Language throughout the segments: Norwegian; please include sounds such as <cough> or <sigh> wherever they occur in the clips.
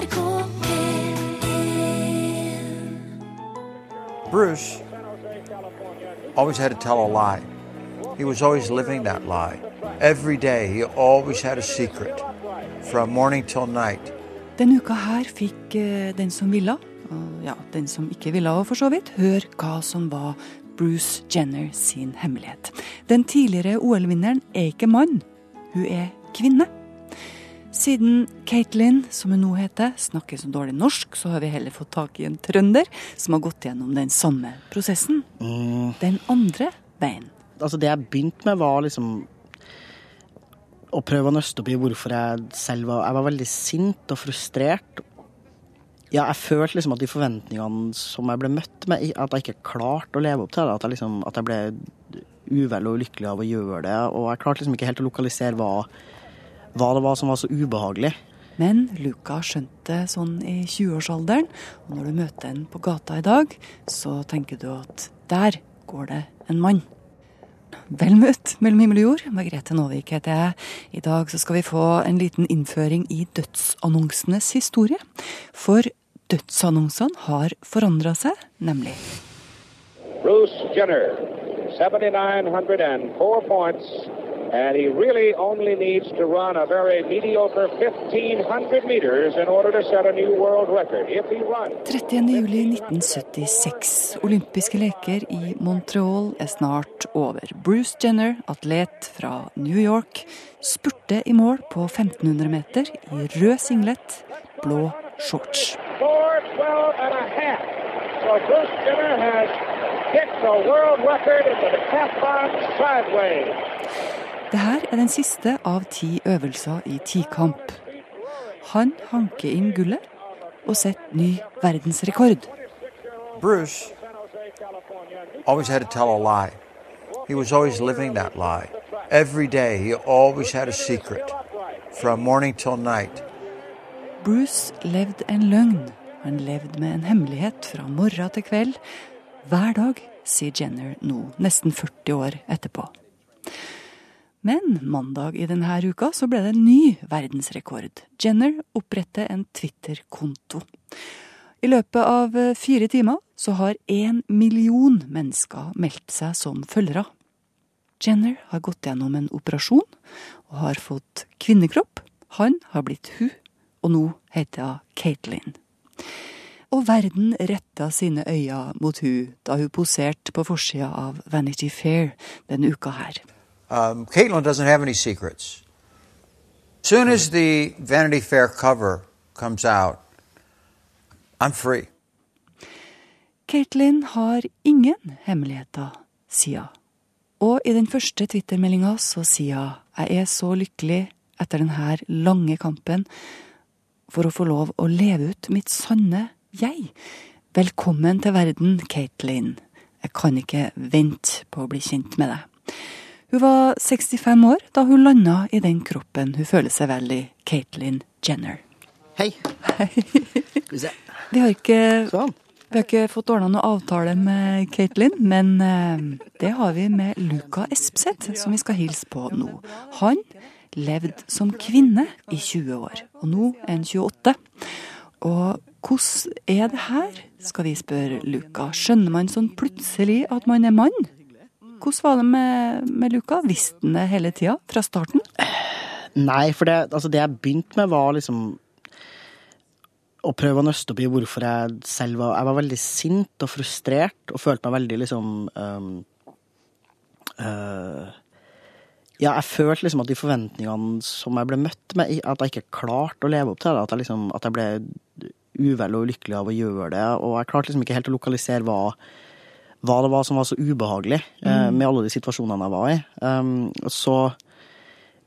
NRK P1 Bruce always had to tell a lie. He was always living that lie. Every day, he always had a secret from morning till night. Denne uka her fikk eh, den som ville, og ja, den som ikke ville for så vidt, høre hva som var Bruce Jenner sin hemmelighet. Den tidligere OL-vinneren er ikke mann, hun er kvinne. Siden Katelyn, som hun nå heter, snakker så dårlig norsk, så har vi heller fått tak i en trønder som har gått gjennom den samme prosessen. Den andre veien. Altså det jeg begynte med, var liksom å prøve å nøste opp i hvorfor jeg selv var Jeg var veldig sint og frustrert. Ja, jeg følte liksom at de forventningene som jeg ble møtt med, at jeg ikke klarte å leve opp til det. At jeg, liksom, at jeg ble uvel og ulykkelig av å gjøre det. Og jeg klarte liksom ikke helt å lokalisere hva, hva det var som var så ubehagelig. Men Luca skjønte sånn i 20-årsalderen, og når du møter en på gata i dag, så tenker du at der går det en mann. Vel møtt mellom himmel og jord. Margrethe Nåvik heter jeg. I dag så skal vi få en liten innføring i dødsannonsenes historie. For dødsannonsene har forandra seg, nemlig. Bruce Jenner, 7,904 points, and he really only needs to run a very mediocre 1,500 meters in order to set a new world record. If he runs... 30. juli 1976. Olympiske leker i Montreal er snart over. Bruce Jenner, atlet fra New York, spurte i mål på 1500 meter i rød singlet, blå shorts. 412 and a. So Bruce Jenner has kicked a world record into the decathlon sideways. Det her er den siste av ti øvelser i tikamp. Han hanker inn gullet og setter ny verdensrekord. Bruce always had to tell a lie. He was always living that lie. Every day, he always had a secret from morning till night. Bruce levde en løgn. Han levde med en hemmelighet fra morgen til kveld. Hver dag, sier Jenner nå, nesten 40 år etterpå. Men mandag i denne uka så ble det en ny verdensrekord. Jenner opprettet en Twitter-konto. I løpet av fire timer så har én million mennesker meldt seg som følgere. Jenner har gått gjennom en operasjon og har fått kvinnekropp. Han har blitt hun, og nå heter hun Caitlyn. Og verden retta sine øyne mot hun da hun poserte på forsida av Vanity Fair denne uka her. Um, Caitlin doesn't have any secrets. Soon as the Vanity Fair cover comes out, I'm free. Caitlin har ingen hemmeligheter, sier hun. Og i den første Twitter-meldinga så sier hun jeg er så lykkelig etter denne lange kampen for å få lov å leve ut mitt sanne jeg. Velkommen til verden, Caitlin. Jeg kan ikke vente på å bli kjent med deg. Hun var 65 år da hun landa i den kroppen hun føler seg vel i, Caitlyn Jenner. Hei. Skal vi se. Vi har ikke Sånn. Vi har ikke fått ordna noe avtale med Caitlyn, men eh, det har vi med Luca Espseth, som vi skal hilse på nå. Han levde som kvinne i 20 år, og nå er han 28. Og hvordan er det her, skal vi spørre Luca. Skjønner man sånn plutselig at man er mann? Hvordan var det med, med Luca? Visste han det hele tida, fra starten? Nei, for det, altså det jeg begynte med, var liksom å prøve å nøste opp i hvorfor jeg selv var Jeg var veldig sint og frustrert og følte meg veldig liksom um, uh, Ja, jeg følte liksom at de forventningene som jeg ble møtt med, at jeg ikke klarte å leve opp til det. At jeg, liksom, at jeg ble uvel og ulykkelig av å gjøre det. Og jeg klarte liksom ikke helt å lokalisere hva, hva det var som var så ubehagelig mm. med alle de situasjonene jeg var i. Um, så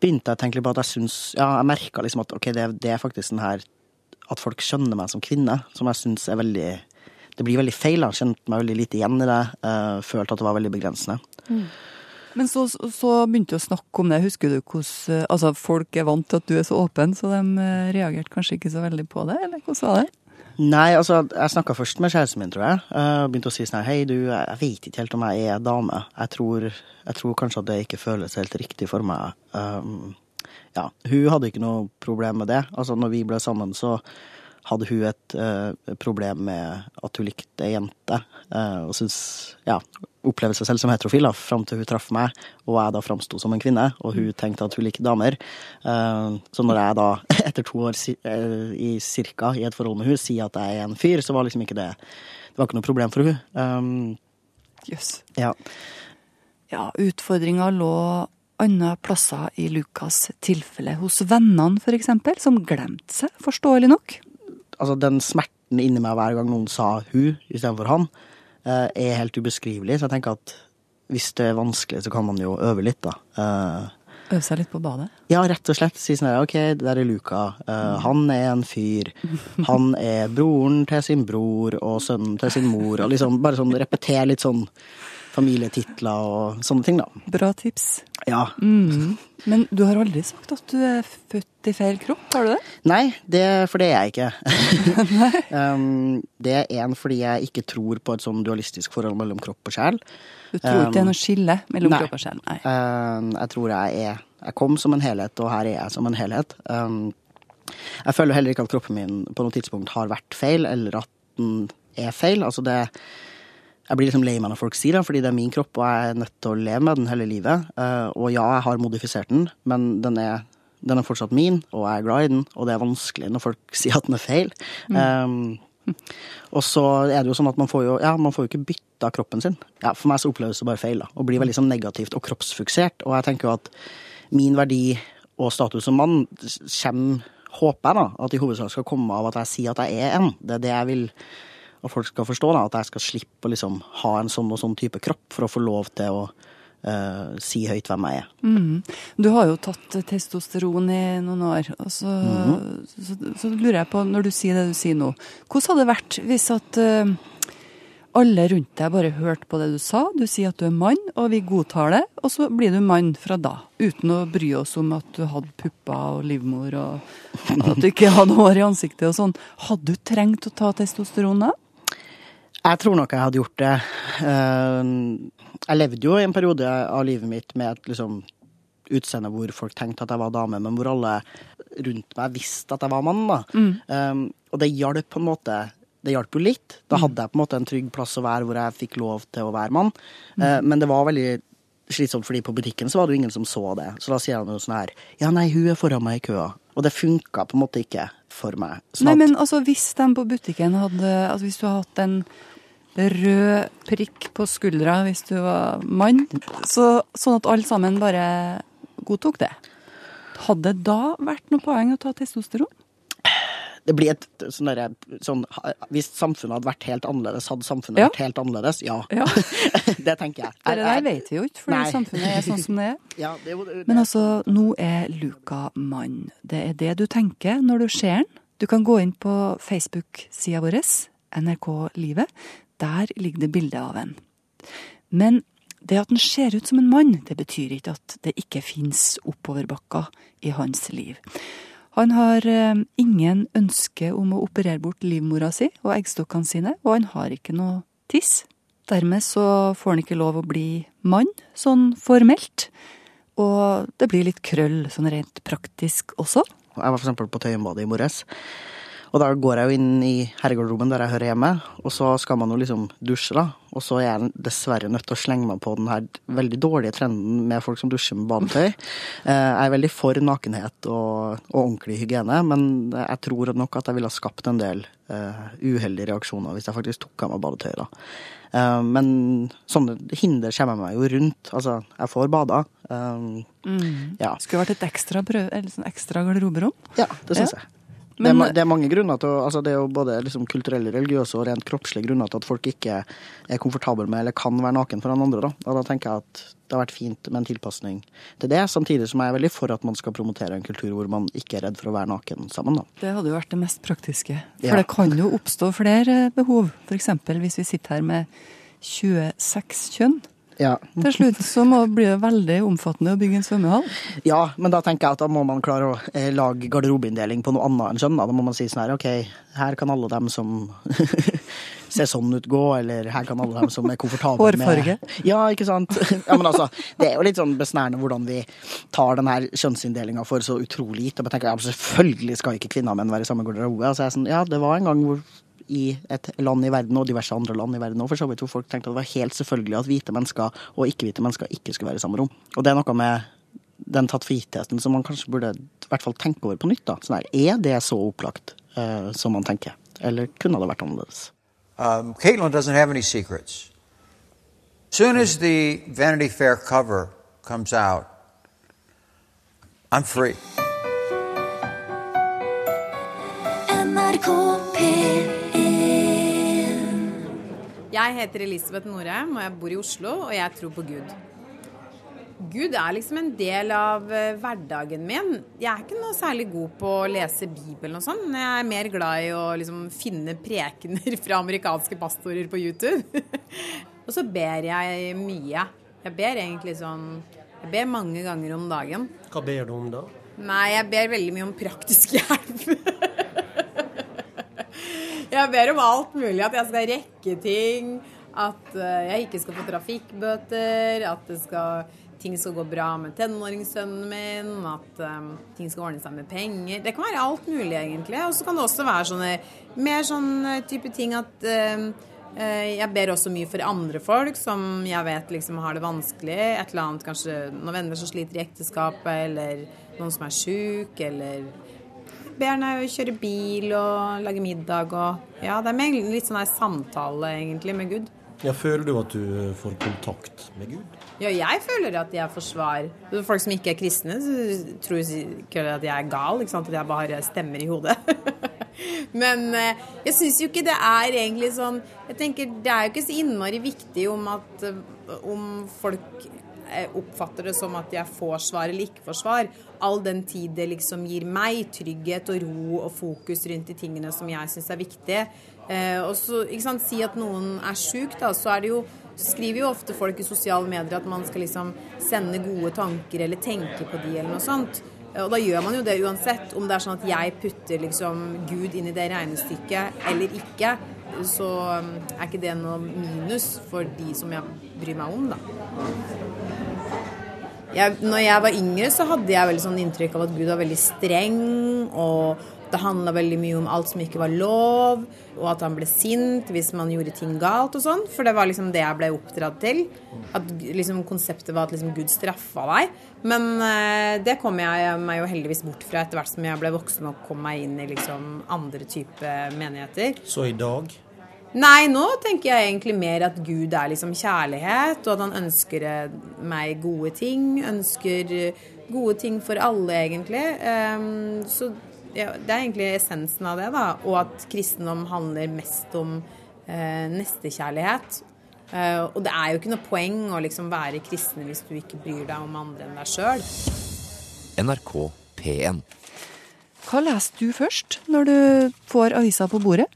begynte jeg å tenke på at jeg syns Ja, jeg merka liksom at ok, det, det er faktisk den her At folk skjønner meg som kvinne, som jeg syns er veldig Det blir veldig feil. Jeg kjente meg veldig lite igjen i det. Uh, følte at det var veldig begrensende. Men så, så begynte du å snakke om det. Husker du hvordan altså folk er vant til at du er så åpen, så de eh, reagerte kanskje ikke så veldig på det, eller hvordan var det? Nei, altså, jeg snakka først med kjæresten min, tror jeg. Og begynte å si sånn Hei, du, jeg vet ikke helt om jeg er dame. Jeg tror, jeg tror kanskje at det ikke føles helt riktig for meg. Um, ja, hun hadde ikke noe problem med det. Altså, når vi ble sammen, så hadde hun et uh, problem med at hun likte jenter, jente, uh, og syntes Ja, opplevde seg selv som heterofil da, fram til hun traff meg, og jeg da framsto som en kvinne, og hun tenkte at hun likte damer. Uh, så når jeg da, <laughs> etter to år i cirka i et forhold med hun sier at jeg er en fyr, så var liksom ikke det Det var ikke noe problem for hun. Um. Yes. Ja. ja, utfordringa lå andre plasser i Lukas' tilfelle, hos vennene f.eks., som glemte seg, forståelig nok. Altså, den smerten inni meg hver gang noen sa hun istedenfor han, eh, er helt ubeskrivelig. Så jeg tenker at hvis det er vanskelig, så kan man jo øve litt, da. Eh, øve seg litt på badet? Ja, rett og slett. Si sånn her, OK, der er Luka. Uh, han er en fyr. Han er broren til sin bror og sønnen til sin mor. Og liksom bare sånn repetere litt sånn familietitler og sånne ting, da. Bra tips. Ja. Mm. Men du har aldri sagt at du er født i feil kropp, har du det? Nei, det, for det er jeg ikke. <laughs> um, det er en fordi jeg ikke tror på et sånn dualistisk forhold mellom kropp og sjel. Du tror ikke det er noe skille mellom nei. kropp og sjel? Nei. Um, jeg tror jeg er Jeg kom som en helhet, og her er jeg som en helhet. Um, jeg føler heller ikke at kroppen min på noe tidspunkt har vært feil, eller at den er feil. Altså det jeg blir liksom lei meg når folk sier det, fordi det er min kropp, og jeg er nødt til å leve med den hele livet. Uh, og ja, jeg har modifisert den, men den er, den er, fortsatt min, og jeg er glad i den. Og det er vanskelig når folk <laughs> sier at den er feil. Mm. Um, og så er det jo sånn at man får jo, ja, man får jo ikke bytta kroppen sin. Ja, for meg så oppleves det bare feil, da. Og blir veldig sånn negativt og kroppsfiksert. Og jeg tenker jo at min verdi og status som mann kommer, håper jeg da, at i hovedsak skal komme av at jeg sier at jeg er en. Det er det jeg vil og folk skal forstå da, at jeg skal slippe å liksom ha en sånn og sånn type kropp for å få lov til å uh, si høyt hvem jeg er. Mm. Du har jo tatt testosteron i noen år, så, mm. så, så, så, lurer jeg på, når du sier det du sier nå, hvordan hadde det vært hvis at uh, alle rundt deg bare hørte på det du sa, du sier at du er mann, og vi godtar det, og så blir du mann fra da, uten å bry oss om at du hadde pupper og livmor, og at du ikke hadde hår i ansiktet og sånn. Hadde du trengt å ta testosteron da? Jeg tror nok jeg hadde gjort det. Eh, jeg levde jo i en periode av livet mitt med et liksom, utseende hvor folk tenkte at jeg var dame, men hvor alle rundt meg visste at jeg var mann. Mm. Um, og det hjalp på en måte. Det hjalp jo litt. Da hadde jeg på en måte en trygg plass å være hvor jeg fikk lov til å være mann. Mm. Uh, men det var veldig slitsomt, fordi på butikken så var det jo ingen som så det. Så da sier han jo sånn her Ja, nei, hun er foran meg i køa. Og det funka på en måte ikke for meg. Sånn nei, men altså hvis de på butikken hadde Altså hvis du har hatt en rød prikk på skuldra hvis du var mann, så, sånn at alle sammen bare godtok det. Hadde det da vært noe poeng å ta testosteron? Det blir et sånn derre sånn, Hvis samfunnet hadde vært helt annerledes, hadde samfunnet ja. vært helt annerledes? Ja. ja. <laughs> det tenker jeg. Det der vet vi jo ikke, for samfunnet er sånn som det er. <laughs> Ja, det, det, Men altså, nå er Luka mann. Det er det du tenker når du ser han. Du kan gå inn på Facebook-sida vår, NRK Livet. Der ligger det bilde av en. Men det at han ser ut som en mann, det betyr ikke at det ikke fins oppoverbakker i hans liv. Han har eh, ingen ønske om å operere bort livmora si og eggstokkene sine, og han har ikke noe tiss. Dermed så får han ikke lov å bli mann, sånn formelt. Og det blir litt krøll sånn rent praktisk også. Jeg var eksempel på Tøyenbadet i morges. Og da går jeg jo inn i herregarderoben der jeg hører hjemme, og så skal man jo liksom dusje, da. Og så er jeg dessverre nødt til å slenge meg på den her veldig dårlige trenden med folk som dusjer med badetøy. <laughs> Eh, jeg er veldig for nakenhet og, og ordentlig hygiene, men jeg tror nok at jeg ville ha skapt en del uh, uheldige reaksjoner hvis jeg faktisk tok av meg badetøyet, da. Uh, men sånne hinder kommer jeg meg jo rundt. Altså, jeg får bada. Um, mm. ja. Skulle vært et ekstra, prøve, eller sånn ekstra garderoberom? Ja, det syns ja. jeg. Men, det, er, det, er, mange grunner til altså Det er jo både liksom kulturelle, religiøse og rent kroppslige grunner til at folk ikke er komfortable med eller kan være naken foran andre. Da. Og da tenker jeg at det har vært fint med en tilpasning til det, samtidig som jeg er veldig for at man skal promotere en kultur hvor man ikke er redd for å være naken sammen. Da. Det hadde jo vært det mest praktiske. For ja. det kan jo oppstå flere behov. F.eks. hvis vi sitter her med 26 kjønn. Ja. Til slutt så må, blir det veldig omfattende å bygge en svømmehall. Ja, men da tenker jeg at da må man klare å eh, lage garderobeinndeling på noe annet enn kjønn. Da. da må man si sånn her, OK, her kan alle dem som <laughs> ser sånn ut gå, eller her kan alle dem som er komfortable Hårfarge. med Ja, ikke sant. <laughs> Ja, men altså, det er jo litt sånn besnærende hvordan vi tar den her kjønnsinndelinga for så utrolig gitt. Og jeg tenker, ja, selvfølgelig skal ikke kvinner og menn være i samme garderobe. Altså, jeg er sånn, ja, det var en gang hvor i et land i verden, og diverse andre land i verden òg, for så vidt, hvor folk tenkte at det var helt selvfølgelig at hvite mennesker og ikke-hvite mennesker ikke skulle være i samme rom. Og det er noe med den tatt for gitt-testen som man kanskje burde i hvert fall tenke over på nytt. da. Sånn her, er det så opplagt uh, som man tenker, eller kunne det vært annerledes? Um, Caitlin doesn't have any secrets. Soon as the Vanity Fair cover comes out, I'm free. Jeg heter Elisabeth Norheim, og jeg bor i Oslo, og jeg tror på Gud. Gud er liksom en del av eh, hverdagen min. Jeg er ikke noe særlig god på å lese Bibelen og sånn. Jeg er mer glad i å liksom finne prekener fra amerikanske pastorer på YouTube. <laughs> og så ber jeg mye. Jeg ber egentlig sånn Jeg ber mange ganger om dagen. Hva ber du om da? Nei, jeg ber veldig mye om praktisk hjelp. <laughs> jeg ber om alt mulig. At jeg skal rekke ting. At eh, jeg ikke skal få trafikkbøter. At skal, ting skal gå bra med tenåringssønnen min. At um, ting skal ordne seg med penger. Det kan være alt mulig, egentlig. Og så kan det også være sånne mer sånn type ting at eh, eh, jeg ber også mye for andre folk som jeg vet liksom har det vanskelig. Et eller annet kanskje noen venner som sliter i ekteskapet, eller noen som er sjuk, eller ber henne kjøre bil og lage middag og Ja, det er mer litt sånn her samtale, egentlig, med Gud. Ja, føler du at du eh, får kontakt med Gud? Ja, jeg føler at jeg får svar. Folk som ikke er kristne, tror sikkert at jeg er gal. ikke sant? At jeg bare stemmer i hodet. <laughs> Men eh, jeg syns jo ikke det er egentlig sånn Jeg tenker det er jo ikke så innmari viktig om at eh, om folk oppfatter det som at jeg får svar eller ikke får svar. All den tid det liksom gir meg trygghet og ro og fokus rundt de tingene som jeg syns er viktige. Eh, og så, ikke sant, Si at noen er sjuk, da, så er det jo så skriver jo ofte folk i sosiale medier at man skal liksom sende gode tanker eller tenke på de eller noe sånt. Og da gjør man jo det uansett. Om det er sånn at jeg putter liksom Gud inn i det regnestykket eller ikke, så um, er ikke det noe minus for de som jeg bryr meg om, da. Jeg, når jeg var yngre, så hadde jeg veldig sånn inntrykk av at Gud var veldig streng, og det handla veldig mye om alt som ikke var lov, og at han ble sint hvis man gjorde ting galt og sånn. For det var liksom det jeg ble oppdratt til. At liksom konseptet var at liksom Gud straffa deg. Men eh, det kom jeg meg jo heldigvis bort fra etter hvert som jeg ble voksen og kom meg inn i liksom andre type menigheter. Så i dag? Nei, nå tenker jeg egentlig mer at Gud er liksom kjærlighet, og at han ønsker eh, meg gode ting. Ønsker eh, gode ting for alle, egentlig. Um, så ja, det er egentlig essensen av det, da. Og at kristendom handler mest om uh, nestekjærlighet. Uh, og det er jo ikke noe poeng å liksom være kristen hvis du ikke bryr deg om andre enn deg sjøl. NRK P1. Hva leser du først når du får avisa på bordet?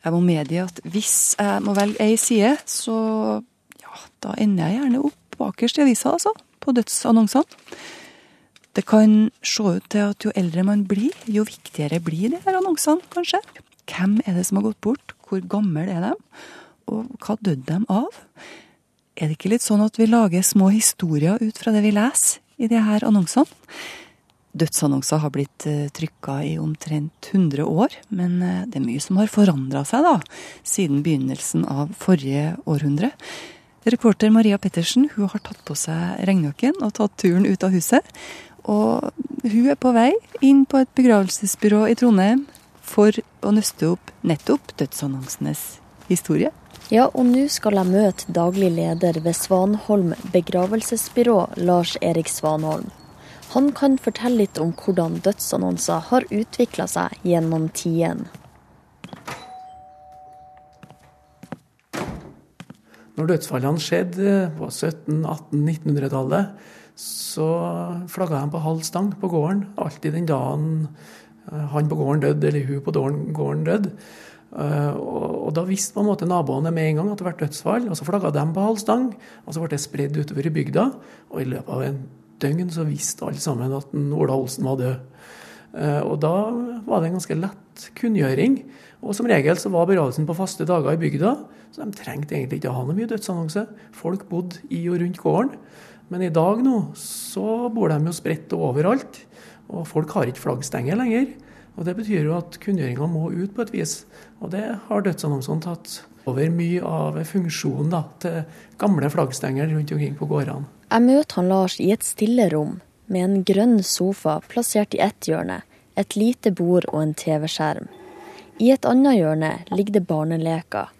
Jeg må medgi at hvis jeg må velge ei side, så ja, da ender jeg gjerne opp bakerst i avisa, altså. På dødsannonsene. Det kan se ut til at jo eldre man blir, jo viktigere blir de her annonsene, kanskje. Hvem er det som har gått bort? Hvor gammel er de? Og hva døde de av? Er det ikke litt sånn at vi lager små historier ut fra det vi leser i de her annonsene? Dødsannonser har blitt trykka i omtrent 100 år, men eh, det er mye som har forandra seg da, siden begynnelsen av forrige århundre. Reporter Maria Pettersen hun har tatt på seg regnjakken og tatt turen ut av huset. Og hun er på vei inn på et begravelsesbyrå i Trondheim for å nøste opp nettopp dødsannonsenes historie. Ja, og nå skal jeg møte daglig leder ved Svanholm begravelsesbyrå, Lars Erik Svanholm. Han kan fortelle litt om hvordan dødsannonser har utvikla seg gjennom tidene. Når dødsfallene skjedde på 1700-, 1800-, 1900-tallet, så flagga de på halv stang på gården. Alltid den dagen eh, han på gården døde, eller hun på gården døde. Eh, og da visste på en måte naboene med en gang at det var dødsfall, og så flagga de på halv stang. Og så ble det spredd utover i bygda, og i løpet av en døgn så visste alle sammen at Ola Olsen var død. Eh, og da var det en ganske lett kunngjøring. Og som regel så var begravelsen på faste dager i bygda, så de trengte egentlig ikke å ha noe mye dødsannonse. Folk bodde i og rundt gården. Men i dag nå så bor de jo spredt overalt, og folk har ikke flaggstenger lenger. Og Det betyr jo at kunngjøringa må ut på et vis. Og det har dødsannonsene tatt over mye av funksjonen da, til gamle flaggstenger rundt omkring på gårdene. Jeg møter han Lars i et stille rom med en grønn sofa plassert i ett hjørne, et lite bord og en TV-skjerm. I et annet hjørne ligger det barneleker.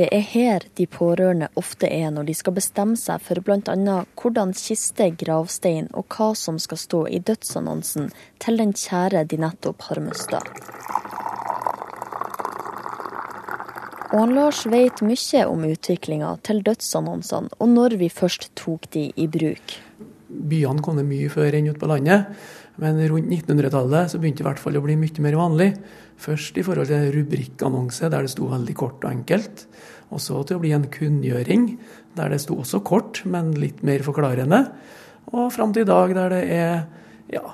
Det er her de pårørende ofte er når de skal bestemme seg for bl.a. hvordan kiste, gravstein og hva som skal stå i dødsannonsen til den kjære de nettopp har mista. Og han Lars vet mye om utviklinga til dødsannonsene, og når vi først tok de i bruk. Byene kom det mye før enn ute på landet, men rundt 1900-tallet så begynte det i hvert fall å bli mye mer vanlig. Først i forhold til rubrikkannonse, der det sto veldig kort og enkelt. Og så til å bli en kunngjøring, der det sto også kort, men litt mer forklarende. Og fram til i dag, der det er ja,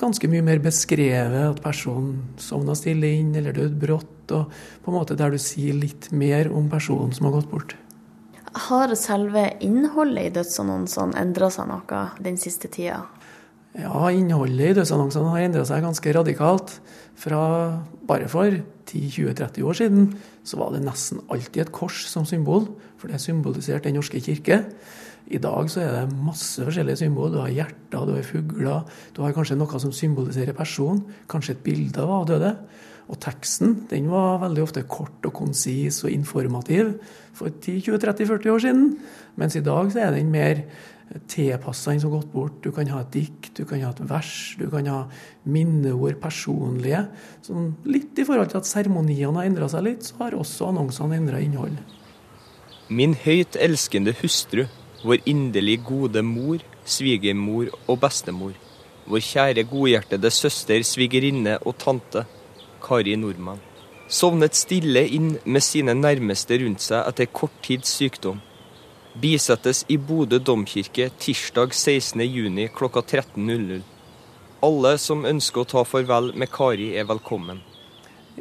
ganske mye mer beskrevet at personen sovna stille inn eller døde brått, og på en måte der du sier litt mer om personen som har gått bort. Har selve innholdet i dødsannonsene endra seg noe den siste tida? Ja, innholdet i dødsannonsene har endra seg ganske radikalt. Fra bare for 10-20-30 år siden så var det nesten alltid et kors som symbol, for det symboliserte Den norske kirke. I dag så er det masse forskjellige symboler. Du har hjerter, du har fugler, du har kanskje noe som symboliserer personen. kanskje et bilde av avdøde. Og teksten den var veldig ofte kort og konsis og informativ for 10-20-30-40 år siden. Mens i dag så er den mer tilpassa en som har gått bort. Du kan ha et dikt, du kan ha et vers, du kan ha minneord, personlige. Sånn litt i forhold til at seremoniene har endra seg litt, så har også annonsene endra innhold. Min høyt elskende hustru, vår inderlig gode mor, svigermor og bestemor. Vår kjære godhjertede søster, svigerinne og tante, Kari Nordmann. Sovnet stille inn med sine nærmeste rundt seg etter kort tids sykdom bisettes i Bodø domkirke tirsdag 16.6 klokka 13.00. Alle som ønsker å ta farvel med Kari, er velkommen.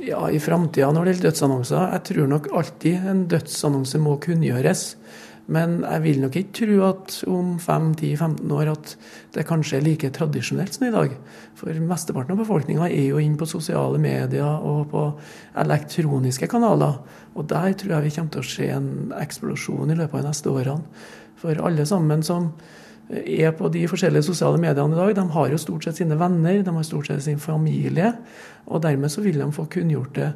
Ja, I framtida når det gjelder dødsannonser, jeg tror nok alltid en dødsannonse må kunngjøres. Men jeg vil nok ikke tro at om 5-10-15 år at det kanskje er like tradisjonelt som i dag. For mesteparten av befolkninga er jo inne på sosiale medier og på elektroniske kanaler. Og der tror jeg vi kommer til å se en eksplosjon i løpet av de neste årene. For alle sammen som er på de forskjellige sosiale mediene i dag, de har jo stort sett sine venner, de har stort sett sin familie. Og dermed så vil de få kunngjort det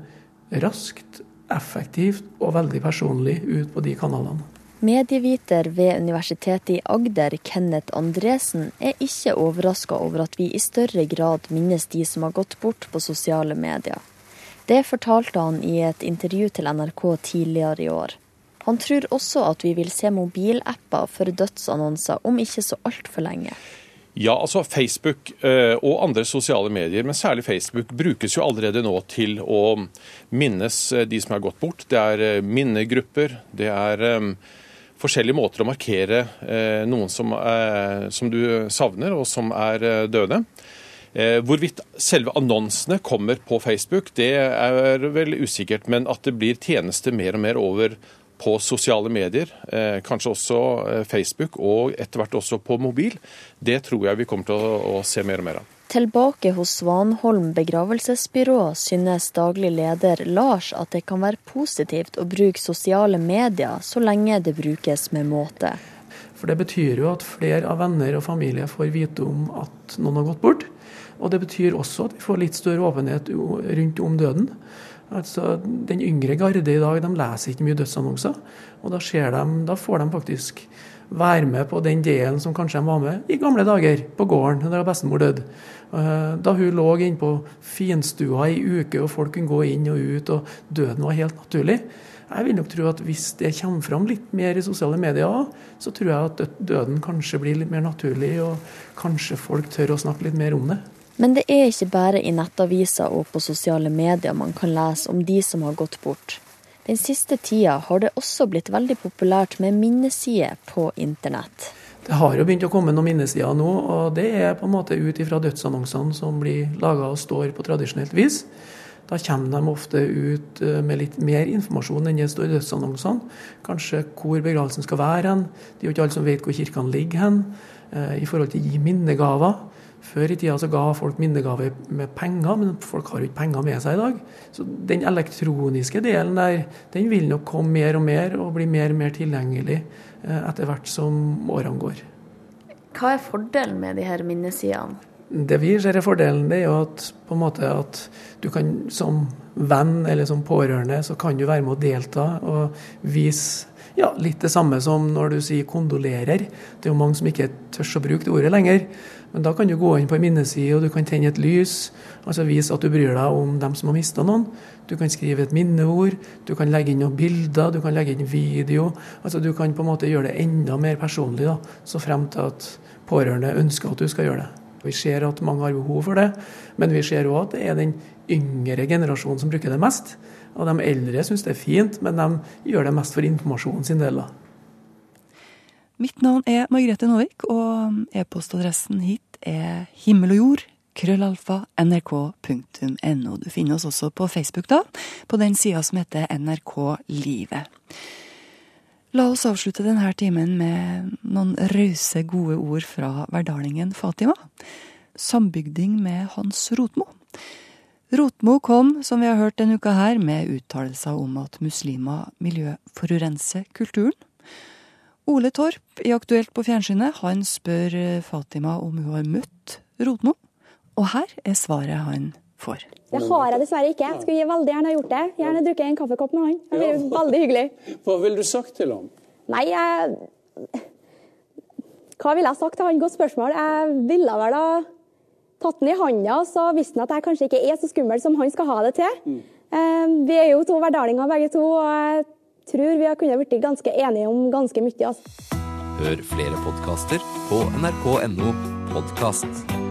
raskt, effektivt og veldig personlig ut på de kanalene. Medieviter ved Universitetet i Agder, Kenneth Andresen, er ikke overraska over at vi i større grad minnes de som har gått bort på sosiale medier. Det fortalte han i et intervju til NRK tidligere i år. Han tror også at vi vil se mobilapper for dødsannonser om ikke så altfor lenge. Ja, altså Facebook eh, og andre sosiale medier, men særlig Facebook, brukes jo allerede nå til å minnes eh, de som er gått bort. Det er eh, minnegrupper, det er forskjellige måter å markere eh, noen som, er, som, du savner, og som er eh, døde. Eh, hvorvidt selve annonsene kommer på Facebook, det er vel usikkert. Men at det blir tjenester mer og mer over på sosiale medier, kanskje også Facebook, og etter hvert også på mobil, det tror jeg vi kommer til å se mer og mer av. Tilbake hos Svanholm begravelsesbyrå synes daglig leder Lars at det kan være positivt å bruke sosiale medier så lenge det brukes med måte. For Det betyr jo at flere av venner og familie får vite om at noen har gått bort. Og det betyr også at vi får litt større åpenhet rundt om døden. Altså, Den yngre garde i dag de leser ikke mye dødsannonser. Og da, de, da får de faktisk være med på den delen som kanskje de var med i gamle dager, på gården da bestemor døde. Eh, da hun lå inne på finstua i uke, og folk kunne gå inn og ut, og døden var helt naturlig. Jeg vil nok tro at hvis det kommer fram litt mer i sosiale medier, så tror jeg at døden kanskje blir litt mer naturlig, og kanskje folk tør å snakke litt mer om det. Men det er ikke bare i nettaviser og på sosiale medier man kan lese om de som har gått bort. Den siste tida har det også blitt veldig populært med minnesider på internett. Det har jo begynt å komme noen minnesider nå, og det er på en måte ut ifra dødsannonsene som blir laga og står på tradisjonelt vis. Da kommer de ofte ut eh, med litt mer informasjon enn det står i dødsannonsene. Kanskje hvor begravelsen skal være hen. Det er jo ikke alle som vet hvor kirkene ligger hen. Eh, I forhold til å gi minnegaver. Før i tida så ga folk minnegave med penger, men folk har jo ikke penger med seg i dag. Så den elektroniske delen der, den vil nok komme mer og mer og bli mer og mer tilgjengelig eh, etter hvert som årene går. Hva er fordelen med de her minnesidene? Det vi ser er fordelen, det er jo at, på en måte at du kan som venn eller som pårørende, så kan du være med å delta og vise ja, litt det samme som når du sier kondolerer. Det er jo mange som ikke tør å bruke det ordet lenger. Men da kan du gå inn på en minneside og du kan tenne et lys. Altså vise at du bryr deg om dem som har mista noen. Du kan skrive et minneord, du kan legge inn noen bilder, du kan legge inn video. Altså Du kan på en måte gjøre det enda mer personlig, da, så frem til at pårørende ønsker at du skal gjøre det. Vi ser at mange har behov for det, men vi ser òg at det er den yngre generasjonen som bruker det mest. Og de eldre syns det er fint, men de gjør det mest for informasjonen sin del. da. Mitt navn er Margrethe Novik, og e-postadressen hit er himmel og jord. Krøllalfa nrk.no. Du finner oss også på Facebook, da, på den sida som heter NRK Livet. La oss avslutte denne timen med noen rause, gode ord fra verdalingen Fatima. Sambygding med Hans Rotmo. Rotmo kom, som vi har hørt denne uka her, med uttalelser om at muslimer miljøforurenser kulturen. Ole Torp i Aktuelt på fjernsynet, han spør Fatima om hun har møtt Rotmo. Og her er svaret han får. Det har jeg dessverre ikke. Jeg skulle veldig gjerne ha gjort det. Gjerne drukket en kaffekopp med han. Det blir veldig hyggelig. <laughs> Hva ville du sagt til ham? Nei, jeg Hva ville jeg sagt til han? Godt spørsmål. Jeg ville vel ha tatt den i handa, så visste han at jeg kanskje ikke er så skummel som han skal ha det til. Mm. Vi er jo to verdalinger begge to, og jeg tror vi har kunnet blitt ganske enige om ganske mye. Altså. Hør flere podkaster på nrk.no podkast.